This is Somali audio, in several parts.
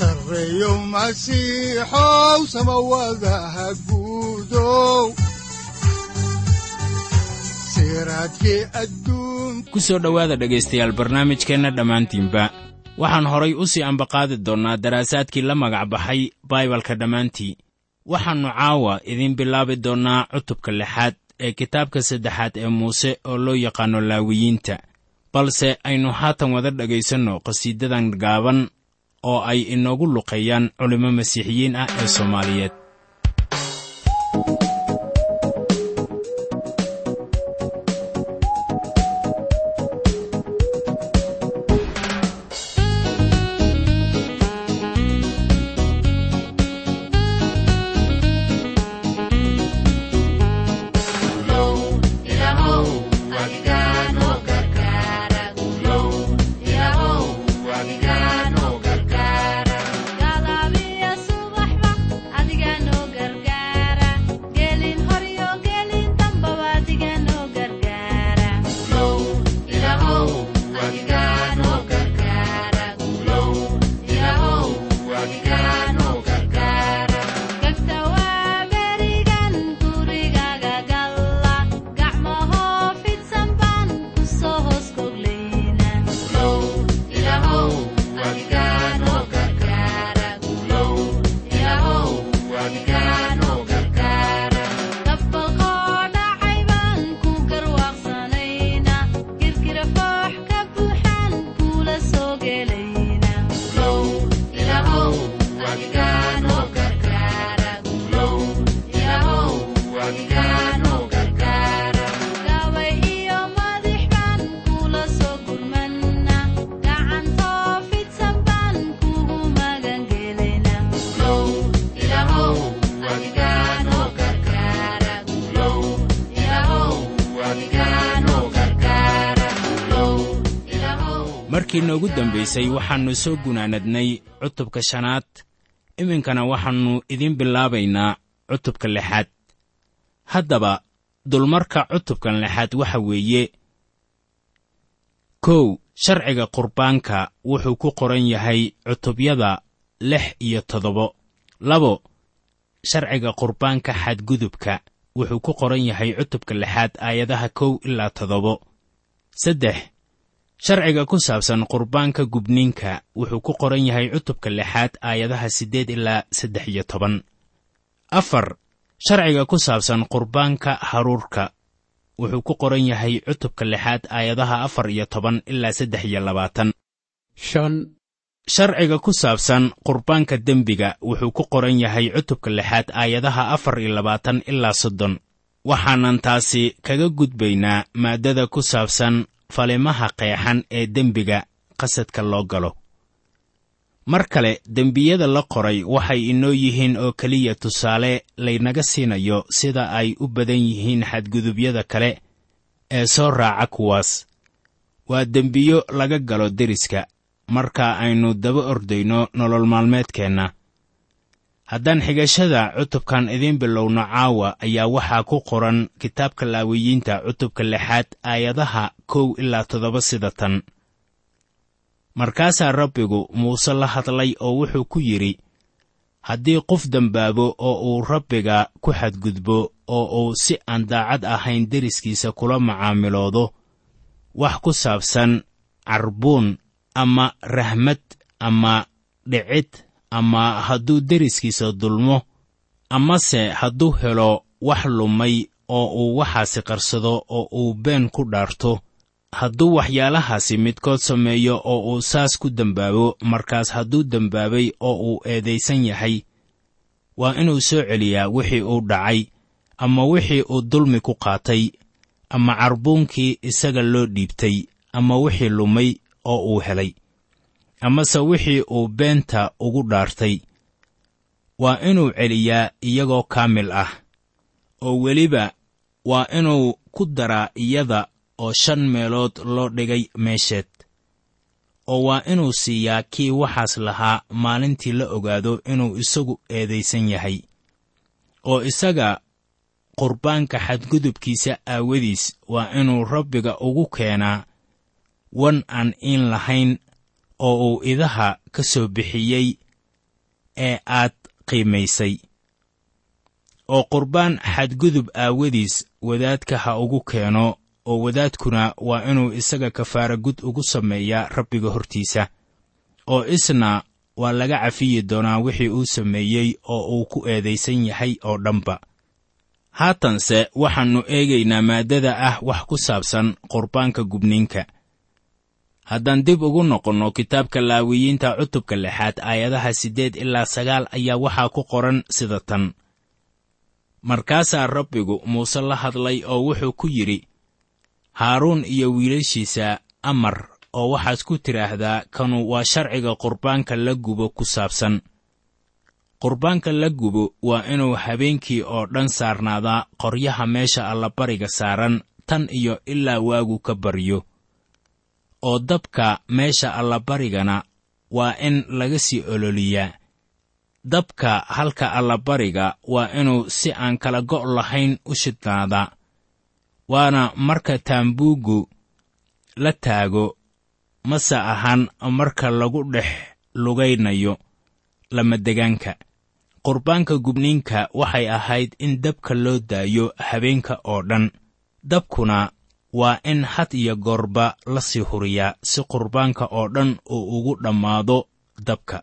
sareyow masiixow samawadaha guudow ku soo dhowaada dhegaystayaal barnaamijkeenna dhammaantiinba. Waxaan horay u sii ambaqaadi doonnaa daraasaadkii la magac baxay baibalka dhammaantii. Waxaannu caawa idiin bilaabi doonnaa cutubka lixaad ee kitaabka saddexaad ee muuse oo loo yaqaanno laawiyiinta. Balse aynu haatan wada dhegaysanno qhasiidadan gaaban oo ay inoogu luqeeyaan culimmo masiixiyiin ah ee soomaaliyeed dambaysay waxaannu soo gunaanadnay cutubka shanaad. Iminkana waxaannu idiin bilaabaynaa cutubka lixaad. Haddaba dulmarka cutubkan lixaad waxa weeye kow sharciga qurbaanka wuxuu ku qoran yahay cutubyada lix iyo toddobo. Labo sharciga qurbaanka xadgudubka wuxuu ku qoran yahay cutubka lixaad aayadaha kow ilaa toddobo. Saddex sharciga ku saabsan qurbaanka gubniinka wuxuu ku qoran yahay cutubka lixaad aayadaha siddeed ilaa saddex iyo toban. Afar sharciga ku saabsan qurbaanka haruurka wuxuu ku qoran yahay cutubka lixaad aayadaha afar iyo toban ilaa saddex iyo labaatan. Shan sharciga ku saabsan qurbaanka dembiga wuxuu ku qoran yahay cutubka lixaad aayadaha afar iyo labaatan ilaa soddon. Waxaanan taasi kaga gudbaynaa maaddada ku saabsan falimaha qeexan ee dembiga qasadka loo galo. Mar kale dembiyada la qoray waxay inoo yihiin oo keliya tusaale laynaga siinayo sida ay u badan yihiin xadgudubyada kale ee soo raaca kuwaas. Waa dembiyo laga galo deriska marka aynu daba ordayno nolol maalmeedkeenna haddaan xigashada cutubkan idiin bilowno caawa ayaa waxaa ku qoran kitaabka laawiyiinta cutubka lixaad aayadaha kow ilaa toddoba sida tan. Markaasaa rabbigu muuse la hadlay oo wuxuu ku yidhi haddii qof dembaabo oo uu rabbiga ku xadgudbo oo uu si aan daacad ahayn deriskiisa kula macaamiloodo wax ku saabsan carbuun ama rahmad ama dhicid ama hadduu deriskiisa dulmo amase hadduu helo wax lumay oo uu waxaasi qarsado oo uu been ku dhaarto hadduu waxyaalahaasi midkood sameeyo oo uu saas ku dembaabo markaas hadduu dembaabay oo uu eedaysan yahay waa inuu soo celiyaa wixii uu dhacay ama wixii uu dulmi ku qaatay ama carbuunkii isaga loo dhiibtay ama wixii lumay oo uu helay amase wixii uu beenta ugu dhaartay. Waa inuu celiyaa iyagoo kaamil ah oo weliba waa inuu ku daraa iyada oo shan meelood loo dhigay meesheed oo waa inuu siiyaa kii waxaas lahaa maalintii la ogaado inuu isagu eedaysan yahay oo isaga qurbaanka xadgudubkiisa aawadiis waa inuu rabbiga ugu keenaa wan aan iin lahayn oo uu idaha ka soo bixiyey ee aad qiimaysay oo qurbaan xadgudub aawadiis wadaadka ha ugu keeno oo wadaadkuna waa inuu isaga kafaara gud ugu sameeyaa rabbiga hortiisa oo isna waa laga cafiyi doonaa wixii uu sameeyey oo uu ku eedaysan yahay oo dhanba. Haatanse waxaannu eegaynaa maaddada ah wax ku saabsan qurbaanka gubniinka haddaan dib ugu noqonno kitaabka laawiyiinta cutubka lixaad aayadaha siddeed ilaa sagaal ayaa waxaa ku qoran sida tan. Markaasaa rabbigu muuse la hadlay oo wuxuu ku yidhi haaruun iyo wiilashiisa amar oo waxaad ku tidhaahdaa kanu waa sharciga qurbaanka la gubo ku saabsan. Qurbaanka la gubo waa inuu habeenkii oo dhan saarnaadaa qoryaha meesha allabariga saaran tan iyo ilaa waagu ka baryo oo dabka meesha allabarigana waa in laga sii ololiyaa. Dabka halka allabariga waa inuu si aan kala go' lahayn u shidnaadaa waana marka taambuuggu la taago mase ahan marka lagu dhex lugaynayo lamadegaanka qurbaanka gubniinka waxay ahayd in dabka loo daayo habeenka oo dhan. Dabkuna waa in had iyo goorba la sii huriyaa si qurbaanka oo dhan uu ugu dhammaado dabka.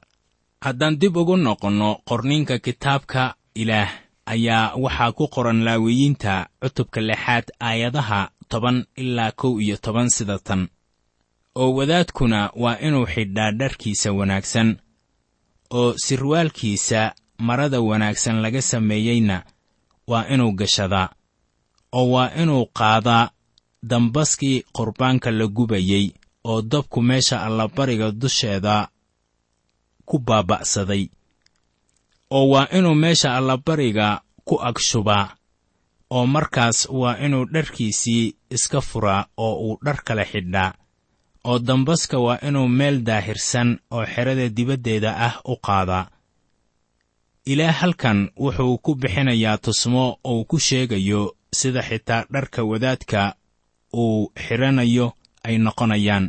Haddaan dib ugu noqonno qorniinka kitaabka ilaah ayaa waxaa ku qoran laawiyiinta cutubka lixaad aayadaha toban ilaa kow iyo toban sida tan. Oo wadaadkuna waa inuu xidhaa dharkiisa wanaagsan oo sirwaalkiisa marada wanaagsan laga sameeyeyna waa inuu gashadaa oo waa inuu qaadaa dambaskii qurbaanka la gubayey oo dabku meesha allabariga dusheeda ku baaba'saday oo waa inuu meesha allabariga ku agshubaa oo markaas waa inuu dharkiisii iska furaa oo uu dhar kale xidhaa oo dambaska waa inuu meel daahirsan oo xerada dibaddeeda ah u qaadaa. Ilaah halkan wuxuu ku bixinayaa tusmo uu ku sheegayo sida xitaa dharka wadaadka uu xidhanayo ay noqonayaan.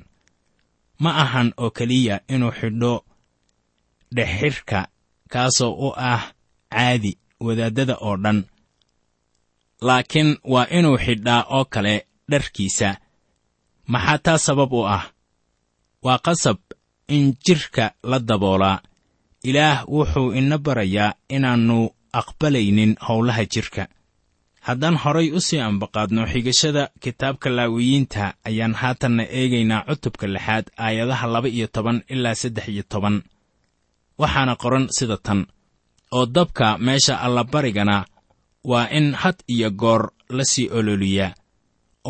Ma ahan oo keliya inuu xidho dhexxidhka kaasoo u ah caadi wadaaddada oo dhan. Laakiin waa inuu xidhaa oo kale dharkiisa. Maxaa taa sabab u ah. Waa qasab in jidhka la daboolaa. Ilaah wuxuu ina barayaa inaannu aqbalaynin howlaha jidhka haddaan horay u sii ambaqaadno xigashada kitaabka laawiyiinta ayaan haatanna eegaynaa cutubka lixaad aayadaha laba iyo toban ilaa saddex iyo toban. Waxaana qoran sida tan. Oo dabka meesha allabarigana waa in had iyo goor la sii ololiyaa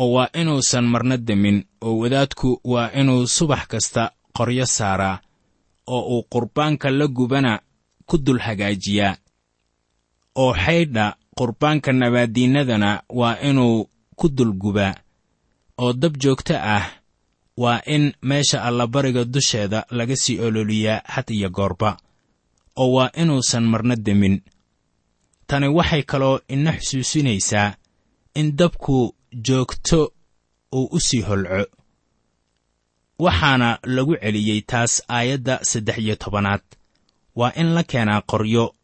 oo waa inuusan marna demin. Oo wadaadku waa inuu subax kasta qoryo saaraa. Oo uu qurbaanka la gubana ku dul hagaajiyaa. Oo xaydha qurbaanka nabaaddiinnadana waa inuu ku dul gubaa oo dab joogto ah waa in meesha allabariga dusheeda laga sii ololiyaa had iyo goorba oo waa inuusan marna demin. Tani waxay kaloo ina xusuusinaysaa in dabku joogto uu u sii holco. Waxaana lagu celiyey taas aayadda saddex iyo tobanaad. Waa in la keenaa qoryo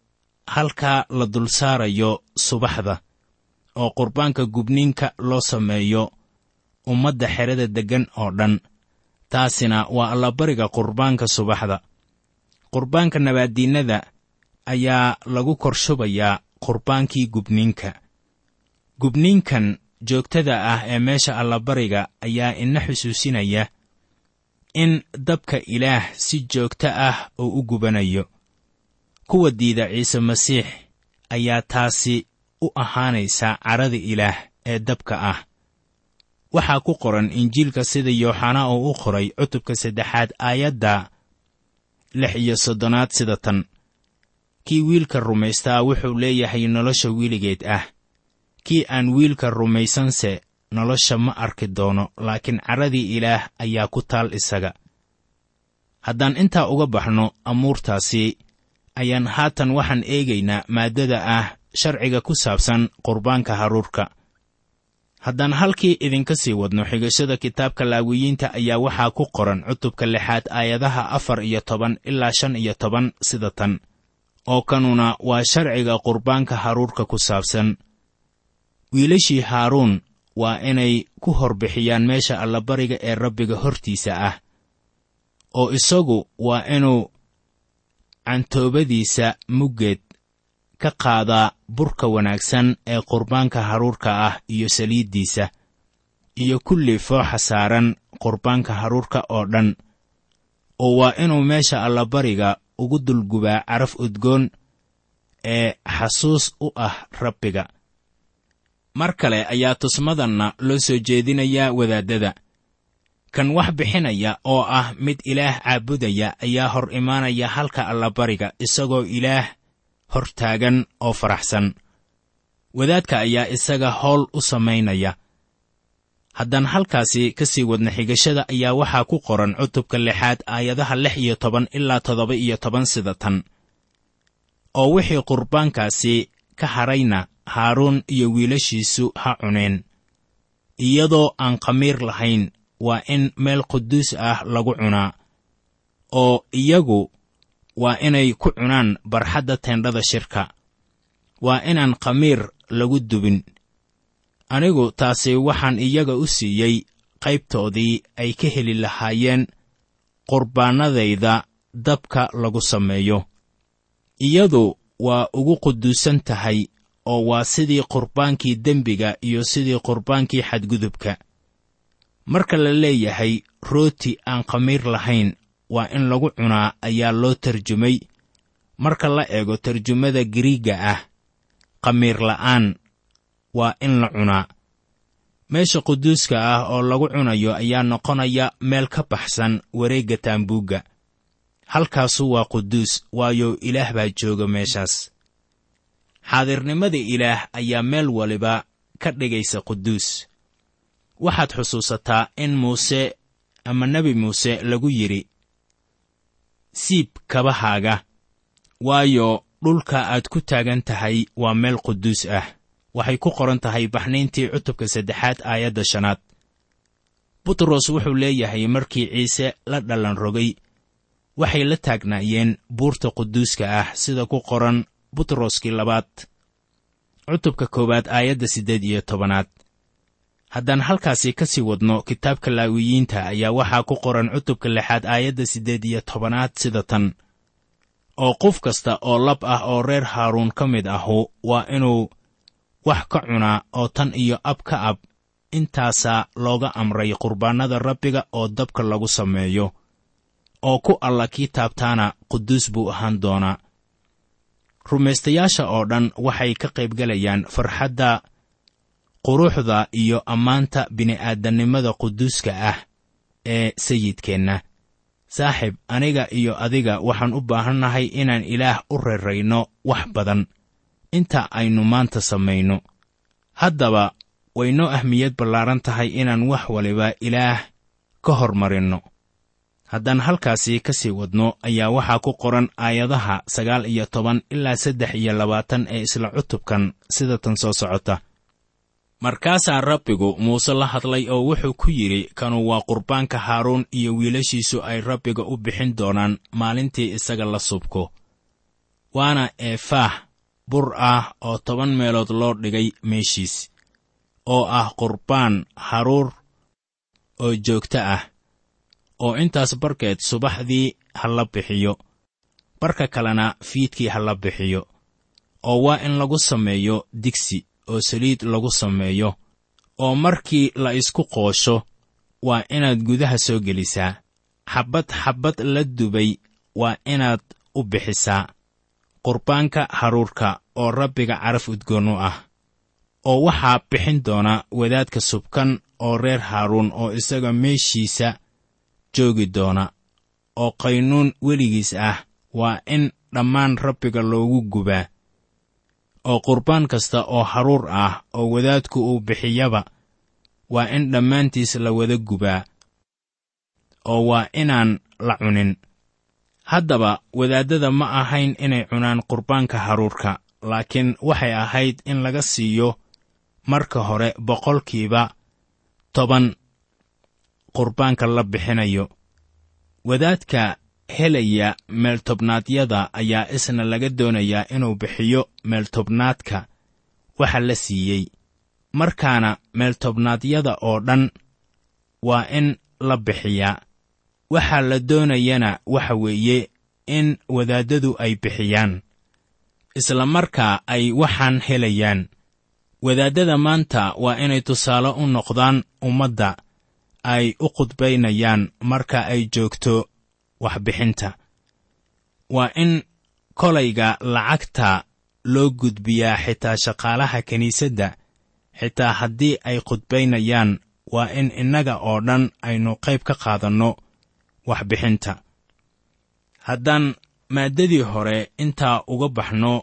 halkaa la dul saarayo subaxda oo qurbaanka gubniinka loo sameeyo ummadda xerada deggan oo dhan. Taasina waa allabariga qurbaanka subaxda. Qurbaanka nabaaddiinnada ayaa lagu kor shubayaa qurbaankii gubniinka. Gubniinkan joogtada ah ee meesha allabariga ayaa ina xusuusinaya in dabka ilaah si joogto ah uu u gubanayo kuwa diida ciise masiix ayaa taasi u ahaanaysa carada ilaah ee dabka ah. Waxaa ku qoran injiilka sida yooxanaa uu u qoray cutubka saddexaad aayadda lix iyo soddonaad sida tan. Kii wiilka rumaystaa wuxuu leeyahay nolosha weligeed ah. Kii aan wiilka rumaysanse nolosha ma arki doono laakiin caradii ilaah ayaa ku taal isaga. Haddaan intaa uga baxno amuurtaasi ayaan haatan waxaan eegaynaa maaddada ah sharciga ku saabsan qurbaanka haruurka. Haddaan halkii idinka sii wadno xigashada kitaabka laawiyiinta ayaa waxaa ku qoran cutubka lixaad aayadaha afar iyo toban ilaa shan iyo toban sida tan oo kanuna waa sharciga qurbaanka haruurka ku saabsan. Wiilashii haaruun waa inay ku horbixiyaan meesha allabariga ee rabbiga hortiisa ah oo isagu waa inuu cantoobadiisa muggeed ka qaadaa burka wanaagsan ee qurbaanka haruurka ah iyo saliiddiisa iyo kulli fooxa saaran qurbaanka haruurka oo dhan oo waa inuu meesha allabariga ugu dulgubaa caraf udgoon ee xasuus u ah rabbiga. Mar kale ayaa tusmadanna loo soo jeedinayaa wadaaddada kan wax bixinaya oo ah mid ilaah caabudaya ayaa hor imaanaya halka allabariga isagoo ilaah hor taagan oo faraxsan. Wadaadka ayaa isaga howl u samaynaya. Haddaan halkaasi ka sii wadna xigashada ayaa waxaa ku qoran cutubka lixaad aayadaha lix iyo toban ilaa toddoba iyo toban sida tan. Oo wixii qurbaankaasi ka hadhayna haaruun iyo wiilashiisu ha cuneen iyadoo aan khamiir lahayn waa in meel quduus ah lagu cunaa oo iyagu waa inay ku cunaan barxadda teendhada shirka. Waa inaan khamiir lagu dubin. Anigu taasi waxaan iyaga u siiyey qaybtoodii ay ka heli lahaayeen qurbaannadayda dabka lagu sameeyo. Iyadu waa ugu quduusan tahay oo waa sidii qurbaankii dembiga iyo sidii qurbaankii xadgudubka marka la leeyahay rooti aan khamiir lahayn waa in lagu cunaa ayaa loo tarjumay. Marka la eego tarjumada giriigga ah khamiir la'aan waa in la cunaa. Meesha quduuska ah oo lagu cunayo ayaa noqonaya meel ka baxsan wareegga taambuugga. Halkaasu waa quduus waayo ilaah baa jooga meeshaas. Xaadirnimada ilaah ayaa meel waliba ka dhigaysa quduus waxaad xusuusataa in muuse ama nebi muuse lagu yidhi siib kabahaaga waayo dhulka aad ku taagan tahay waa meel quduus ah. Waxay ku qoran tahay baxnayntii cutubka saddexaad aayadda shanaad. Butros wuxuu leeyahay markii ciise la dhallan rogay waxay la taagnaayeen buurta quduuska ah sida ku qoran butroskii labaad. Cutubka koowaad aayadda siddeed iyo tobanaad haddaan halkaasi ka sii wadno kitaabka laawiyiinta ayaa waxaa ku qoran cutubka lixaad aayadda siddeed iyo tobanaad sida tan. Oo qof kasta oo lab ah oo reer haaruun ka mid ahu waa inuu wax ka cunaa oo tan iyo ab ka ab intaasaa looga amray qurbaannada rabbiga oo dabka lagu sameeyo oo ku alla kii taabtaana quduus buu ahaan doonaa. Rumaystayaasha oo dhan waxay ka qaybgelayaan farxadda quruxda iyo ammaanta bini'aadannimada quduuska ah ee sayidkeenna. Saaxib aniga iyo adiga waxaan u baahannahay inaan ilaah u reerayno wax badan. Inta aynu maanta samayno. Haddaba way noo ahmiyad ballaaran tahay inaan wax waliba ilaah ka hormarinno. Haddaan halkaasi ka sii wadno ayaa waxaa ku qoran aayadaha sagaal iyo toban ilaa saddex iyo labaatan ee isla cutubkan sida tan soo socota markaasaa rabbigu muuse la hadlay oo wuxuu ku yidhi kanu waa qurbaanka haaruun iyo wiilashiisu ay rabbiga u bixin doonaan maalintii isaga la subko. Waana eefaah bur ah oo toban meelood loo dhigay meeshiis oo ah qurbaan haruur oo joogto ah oo intaas barkeed subaxdii ha la bixiyo barka kalena fiidkii ha la bixiyo oo waa in lagu sameeyo digsi oo saliid lagu sameeyo oo markii la isku qoosho waa inaad gudaha soo gelisaa. Xabbad xabbad la dubay waa inaad u bixisaa. Qurbaanka haruurka oo rabbiga caraf udgoon u ah oo waxaa bixin doona wadaadka subkan oo reer haaruun oo isaga meeshiisa joogi doona oo qaynuun weligiis ah. Waa in dhammaan rabbiga loogu gubaa oo qurbaan kasta oo haruur ah oo wadaadku uu bixiyaba waa in dhammaantiis la wada gubaa oo waa inaan la cunin. Haddaba wadaaddada ma ahayn inay cunaan qurbaanka haruurka laakiin waxay ahayd in laga siiyo marka hore boqolkiiba toban qurbaanka la bixinayo. Wadaadka helaya meeltobnaadyada ayaa isna laga doonayaa inuu bixiyo meeltobnaadka waxa la siiyey. Markaana meeltobnaadyada oo dhan waa in la bixiyaa. Waxaa la doonayana waxa weeye in wadaaddadu ay bixiyaan. Isla markaa ay waxaan helayaan. Wadaaddada maanta waa inay tusaale u noqdaan ummadda ay u khudbaynayaan marka ay joogto waxbixinta. Waa in kolayga lacagta loo gudbiyaa xitaa shaqaalaha kiniisadda. Xitaa haddii ay khudbaynayaan waa in innaga oo dhan aynu qayb ka qaadanno waxbixinta. Haddaan maaddadii hore intaa uga baxno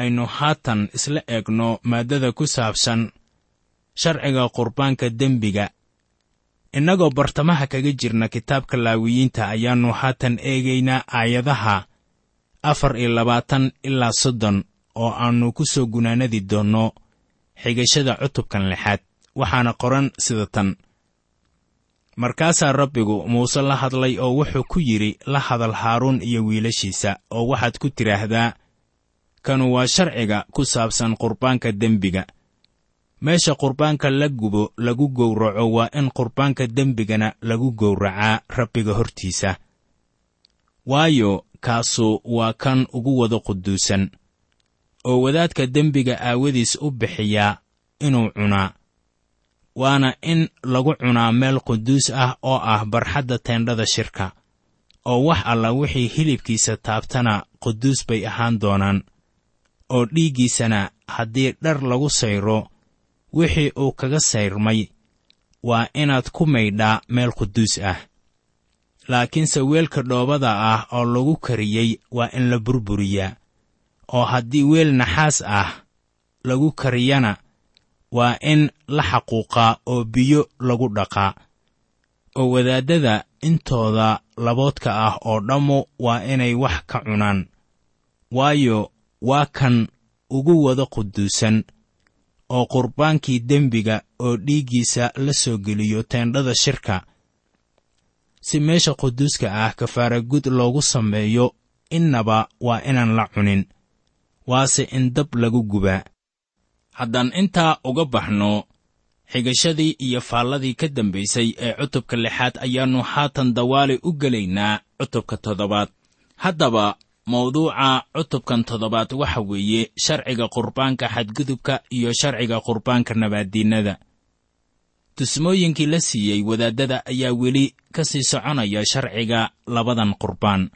aynu haatan isla eegno maaddada ku saabsan sharciga qurbaanka dembiga innagoo bartamaha kaga jirna kitaabka laawiyiinta ayaannu haatan eegaynaa aayadaha afar iyo labaatan ilaa soddon oo aannu ku soo gunaanadi doonno xigashada cutubkan lixaad. Waxaana qoran sida tan. Markaasaa rabbigu muuse la hadlay oo wuxuu ku yidhi la hadal haaruun iyo wiilashiisa oo waxaad ku tidhaahdaa kanu waa sharciga ku saabsan qurbaanka dembiga meesha qurbaanka la gubo lagu gowraco waa in qurbaanka dembigana lagu gowracaa rabbiga hortiisa. Waayo kaasu waa kan ugu wada quduusan oo wadaadka dembiga aawadiis u bixiyaa inuu cunaa. Waana in lagu cunaa meel quduus ah oo ah barxadda teendhada shirka oo wax alla wixii hilibkiisa taabtana quduus bay ahaan doonaan oo dhiiggiisana haddii dhar lagu sayro wixii uu kaga sayrmay waa inaad ku maydhaa meel quduus ah. Laakiinse weelka dhoobada ah oo lagu kariyey waa in la burburiyaa oo haddii weel naxaas ah lagu kariyana waa in la xaquuqaa oo biyo lagu dhaqaa. Oo wadaaddada intooda laboodka ah oo dhammu waa inay wax ka cunaan waayo waa kan ugu wada quduusan oo qurbaankii dembiga oo dhiiggiisa la soo geliyo teendhada shirka. Si meesha quduuska ah kafaaragud loogu sameeyo innaba waa inaan la cunin. Waase in dab lagu gubaa. Haddaan intaa uga baxno xigashadii iyo faalladii ka dambaysay ee cutubka lixaad ayaannu haatan dawaali u gelaynaa cutubka toddobaad. Haddaba mawduuca cutubkan toddobaad waxa weeye sharciga qurbaanka xadgudubka iyo sharciga qurbaanka nabaaddiinnada. Tusmooyinkii la siiyey wadaaddada ayaa weli ka sii soconaya sharciga labadan qurbaan.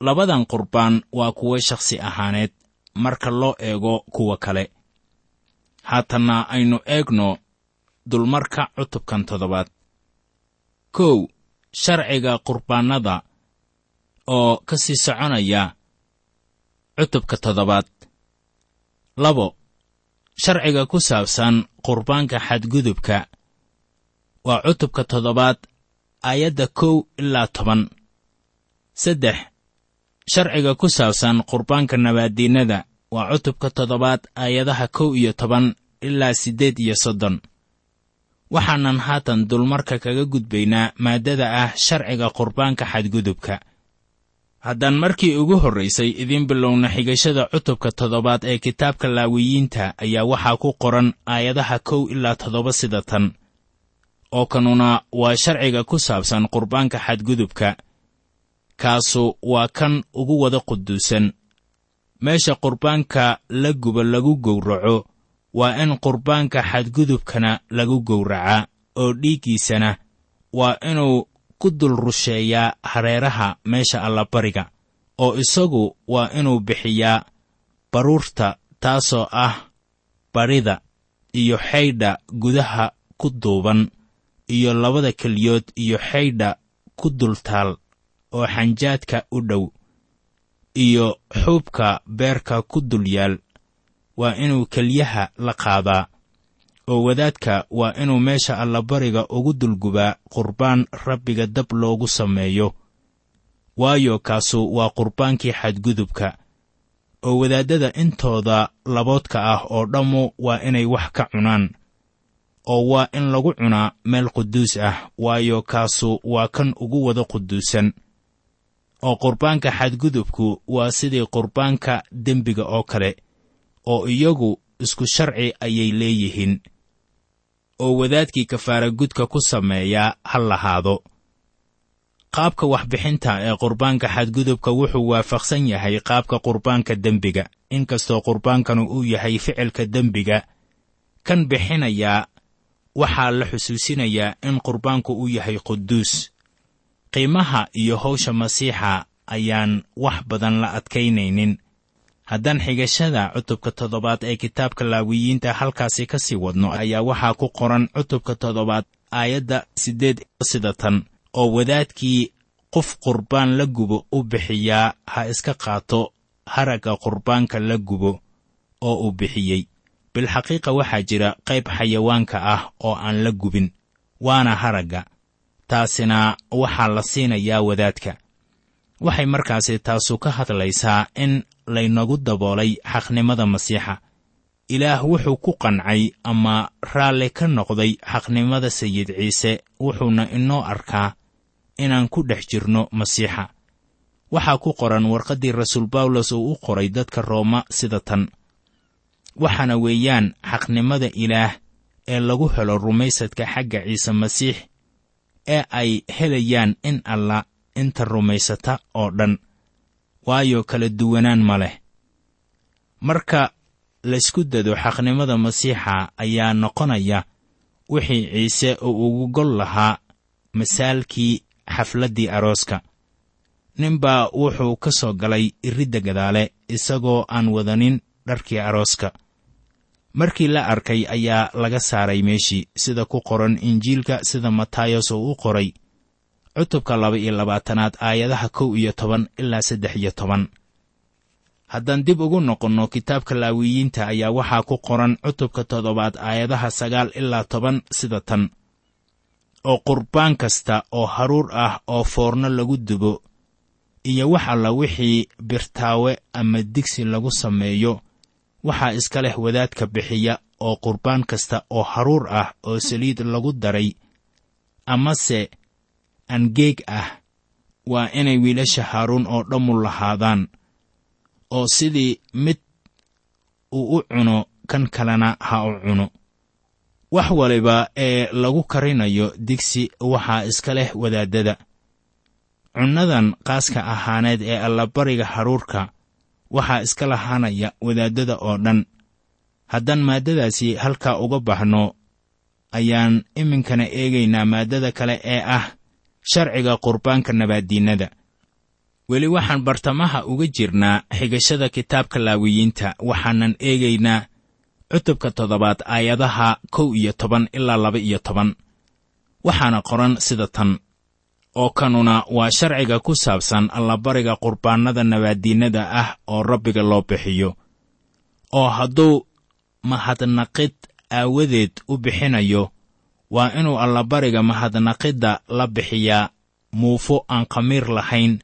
Labadan qurbaan waa kuwo shakhsi ahaaneed marka loo eego kuwa kale. Haatanna aynu eegno dulmarka cutubkan toddobaad. Kow sharciga qurbaannada oo ka sii soconaya cutubka toddobaad. Labo sharciga ku saabsan qurbaanka xadgudubka. Waa cutubka toddobaad aayadda kow ilaa toban. Saddex sharciga ku saabsan qurbaanka nabaaddiinnada. Waa cutubka toddobaad aayadaha kow iyo toban ilaa siddeed iyo soddon. Waxaanan haatan dulmarka kaga gudbaynaa maaddada ah sharciga qurbaanka xadgudubka haddaan markii ugu horraysay idiin bilowna xigashada cutubka toddobaad ee kitaabka laawiyiinta ayaa waxaa ku qoran aayadaha kow ilaa toddoba sida tan. Oo kanuna waa sharciga ku saabsan qurbaanka xadgudubka. Kaasu waa kan ugu wada quduusan. Meesha qurbaanka la guba lagu gowraco waa in qurbaanka xadgudubkana lagu gowracaa oo dhiiggiisana waa inuu ku dul rusheeyaa hareeraha meesha allabariga oo isagu waa inuu bixiyaa baruurta taasoo ah barida iyo xaydha gudaha ku duuban iyo labada keliyood iyo xaydha ku dultaal oo xanjaadka u dhow iyo xuubka beerka ku dul yaal. Waa inuu kelyaha la qaadaa oo wadaadka waa inuu meesha allabariga ugu dulgubaa qurbaan rabbiga dab loogu sameeyo. Waayo kaasu waa qurbaankii xadgudubka oo wadaaddada intooda laboodka ah oo dhammu waa inay wax ka cunaan oo waa in lagu cunaa meel quduus ah. Waayo kaasu waa kan ugu wada quduusan oo qurbaanka xadgudubku waa sidii qurbaanka dembiga oo kale oo iyagu isku sharci ayay leeyihiin oo wadaadkii kafaaragudka ku sameeyaa ha lahaado. Qaabka waxbixinta ee qurbaanka xadgudubka wuxuu waafaqsan yahay qaabka qurbaanka dembiga. Inkastoo qurbaankanu uu yahay ficilka dembiga kan bixinayaa waxaa la xusuusinayaa in qurbaanku uu yahay quduus. Qiimaha iyo howsha masiixa ayaan wax badan la adkaynaynin haddaan xigashada cutubka toddobaad ee kitaabka laawiyiinta halkaasi ka sii wadno ayaa waxaa ku qoran cutubka toddobaad aayadda siddeed sida tan oo wadaadkii qof qurbaan la gubo u bixiyaa ha iska qaato haragga qurbaanka la gubo oo uu bixiyey. Bilxaqiiqa waxaa jira qayb xayawaanka ah oo aan la gubin waana haragga. Taasina waxaa la siinayaa wadaadka. Waxay markaasi taasu ka hadlaysaa in laynagu daboolay xaqnimada masiixa. Ilaah wuxuu ku qancay ama raalli ka noqday xaqnimada sayid ciise wuxuuna inoo arkaa inaan ku dhex jirno masiixa. Waxaa ku qoran warqaddii rasuul bawlos uu u qoray dadka rooma sida tan. Waxaana weeyaan xaqnimada ilaah ee lagu helo rumaysadka xagga ciise masiix ee ay helayaan in alla inta rumaysata oo dhan waayo kala duwanaan ma leh. Marka laysku dado xaqnimada masiixa ayaa noqonaya wixii ciise uu ugu gol lahaa masaalkii xafladdii arooska. Ninbaa wuxuu ka soo galay iridda gadaale isagoo aan wadanin dharkii arooska. Markii la arkay ayaa laga saaray meeshii sida ku qoran injiilka sida matayos uu u qoray cutubka laba iyo labaatanaad aayadaha kow iyo toban ilaa saddex iyo toban. Haddaan dib ugu noqonno kitaabka laawiyiinta ayaa waxaa ku qoran cutubka toddobaad aayadaha sagaal ilaa toban sida tan. Oo qurbaan kasta oo haruur ah oo foorno lagu dubo iyo wax alla wixii birtaawe ama digsi lagu sameeyo waxaa iska leh wadaadka bixiya oo qurbaan kasta oo haruur ah oo saliid lagu daray amase angeeg ah waa inay wiilasha haaruun oo dhammu lahaadaan oo sidii mid uu u cuno kan kalena ha u cuno. Wax waliba ee lagu karinayo digsi waxaa iska leh wadaaddada cunnadan qaaska ahaaneed ee allabariga haruurka waxaa iska lahaanaya wadaaddada oo dhan. Haddaan maaddadaasi halkaa uga baxno ayaan iminkana eegaynaa maaddada kale ee ah sharciga qurbaanka nabaaddiinnada. Weli waxaan bartamaha uga jirnaa xigashada kitaabka laawiyiinta waxaanan eegaynaa cutubka toddobaad aayadaha kow iyo toban ilaa laba iyo toban. Waxaana qoran sida tan. Oo kanuna waa sharciga ku saabsan allabariga qurbaannada nabaaddiinnada ah oo rabbiga loo bixiyo. Oo hadduu mahadnaqid aawadeed u bixinayo waa inuu allabariga mahadnaqidda la bixiyaa muufo aan khamiir lahayn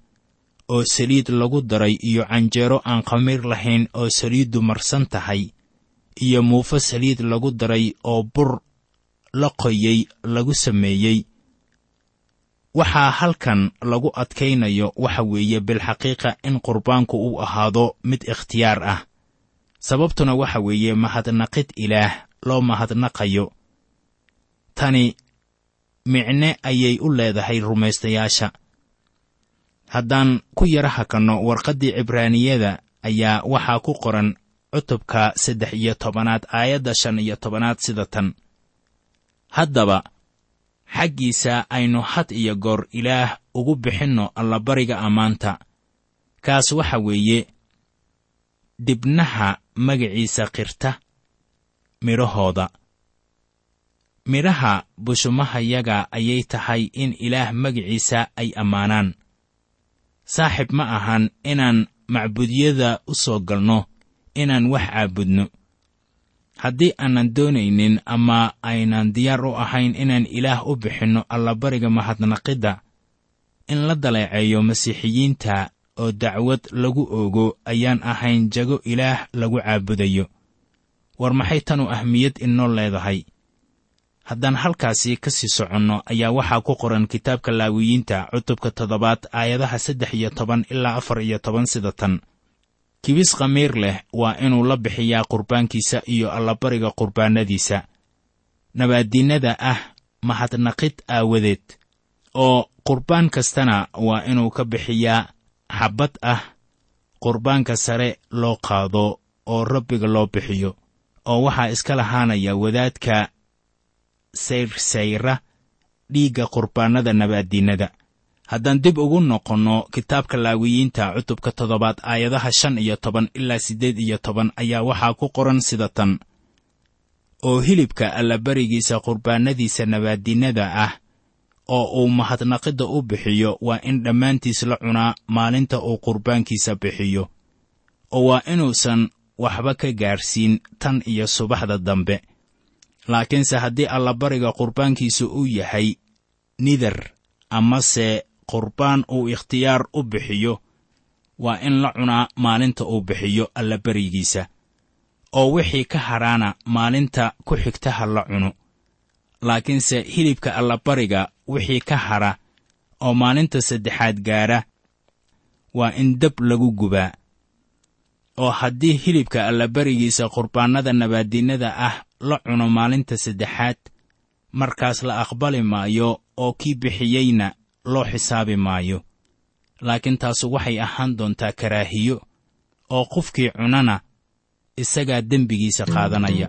oo saliid lagu daray iyo canjeero aan khamiir lahayn oo saliiddu marsan tahay iyo muufo saliid lagu daray oo bur la qoyey lagu sameeyey waxaa halkan lagu adkaynayo waxa weeye bilxaqiiqa in qurbaanku uu ahaado mid ikhtiyaar ah. Sababtuna waxa weeye mahadnaqid ilaah loo mahadnaqayo tani micne ayay u leedahay rumaystayaasha. Haddaan ku yara hakanno warqaddii cibraaniyada ayaa waxaa ku qoran cutubka saddex iyo tobanaad aayadda shan iyo tobanaad sida tan. Haddaba xaggiisa aynu had iyo goor ilaah ugu bixinno allabariga ammaanta. Kaas waxa weeye dibnaha magaciisa qirta midhahooda midhaha bushumahayaga ayay tahay in ilaah magiciisa ay ammaanaan. Saaxib ma ahan inaan macbudyada u soo galno inaan wax caabudno. Haddii aanan doonaynin ama aynan diyaar u ahayn inaan ilaah u bixinno allabariga mahadnaqidda in la daleeceeyo masiixiyiinta oo dacwad lagu oogo ayaan ahayn jago ilaah lagu caabudayo. War maxay tanu ahmiyad inoo leedahay haddaan halkaasi ka sii soconno ayaa waxaa ku qoran kitaabka laawiyiinta cutubka toddobaad aayadaha saddex iyo toban ilaa afar iyo toban sida tan. Kibis khamiir leh waa inuu la bixiyaa qurbaankiisa iyo allabariga qurbaanadiisa. Nabaaddiinnada ah mahadnaqid aawadeed oo qurbaan kastana waa inuu ka bixiyaa xabbad ah qurbaanka sare loo qaado oo rabbiga loo bixiyo oo waxaa iska lahaanaya wadaadka sayrsayra dhiigga qurbaannada nabaaddiinnada haddaan dib ugu noqonno kitaabka laawiyiinta cutubka toddobaad aayadaha shan iyo toban ilaa siddeed iyo toban ayaa waxaa ku qoran sida tan. Oo hilibka allabarigiisa qurbaannadiisa nabaaddiinnada ah oo uu mahadnaqidda u bixiyo waa in dhammaantiis la cunaa maalinta uu qurbaankiisa bixiyo. Oo waa inuusan waxba ka gaarsiin tan iyo subaxda dambe laakiinse haddii allabariga qurbaankiisa uu yahay nidar amase qurbaan uu ikhtiyaar u bixiyo waa in la cunaa maalinta uu bixiyo allabarigiisa oo wixii ka hadhaana maalinta ku xigta ha la cuno. Laakiinse hilibka allabariga wixii ka hadha oo maalinta saddexaad gaadha waa in dab lagu gubaa oo haddii hilibka allabarigiisa qurbaannada nabaaddiinnada ah la cuno maalinta saddexaad markaas la aqbali maayo oo kii bixiyeyna loo xisaabi maayo. Laakiin taasu waxay ahaan doontaa karaahiyo oo qofkii cunana isagaa dembigiisa qaadanaya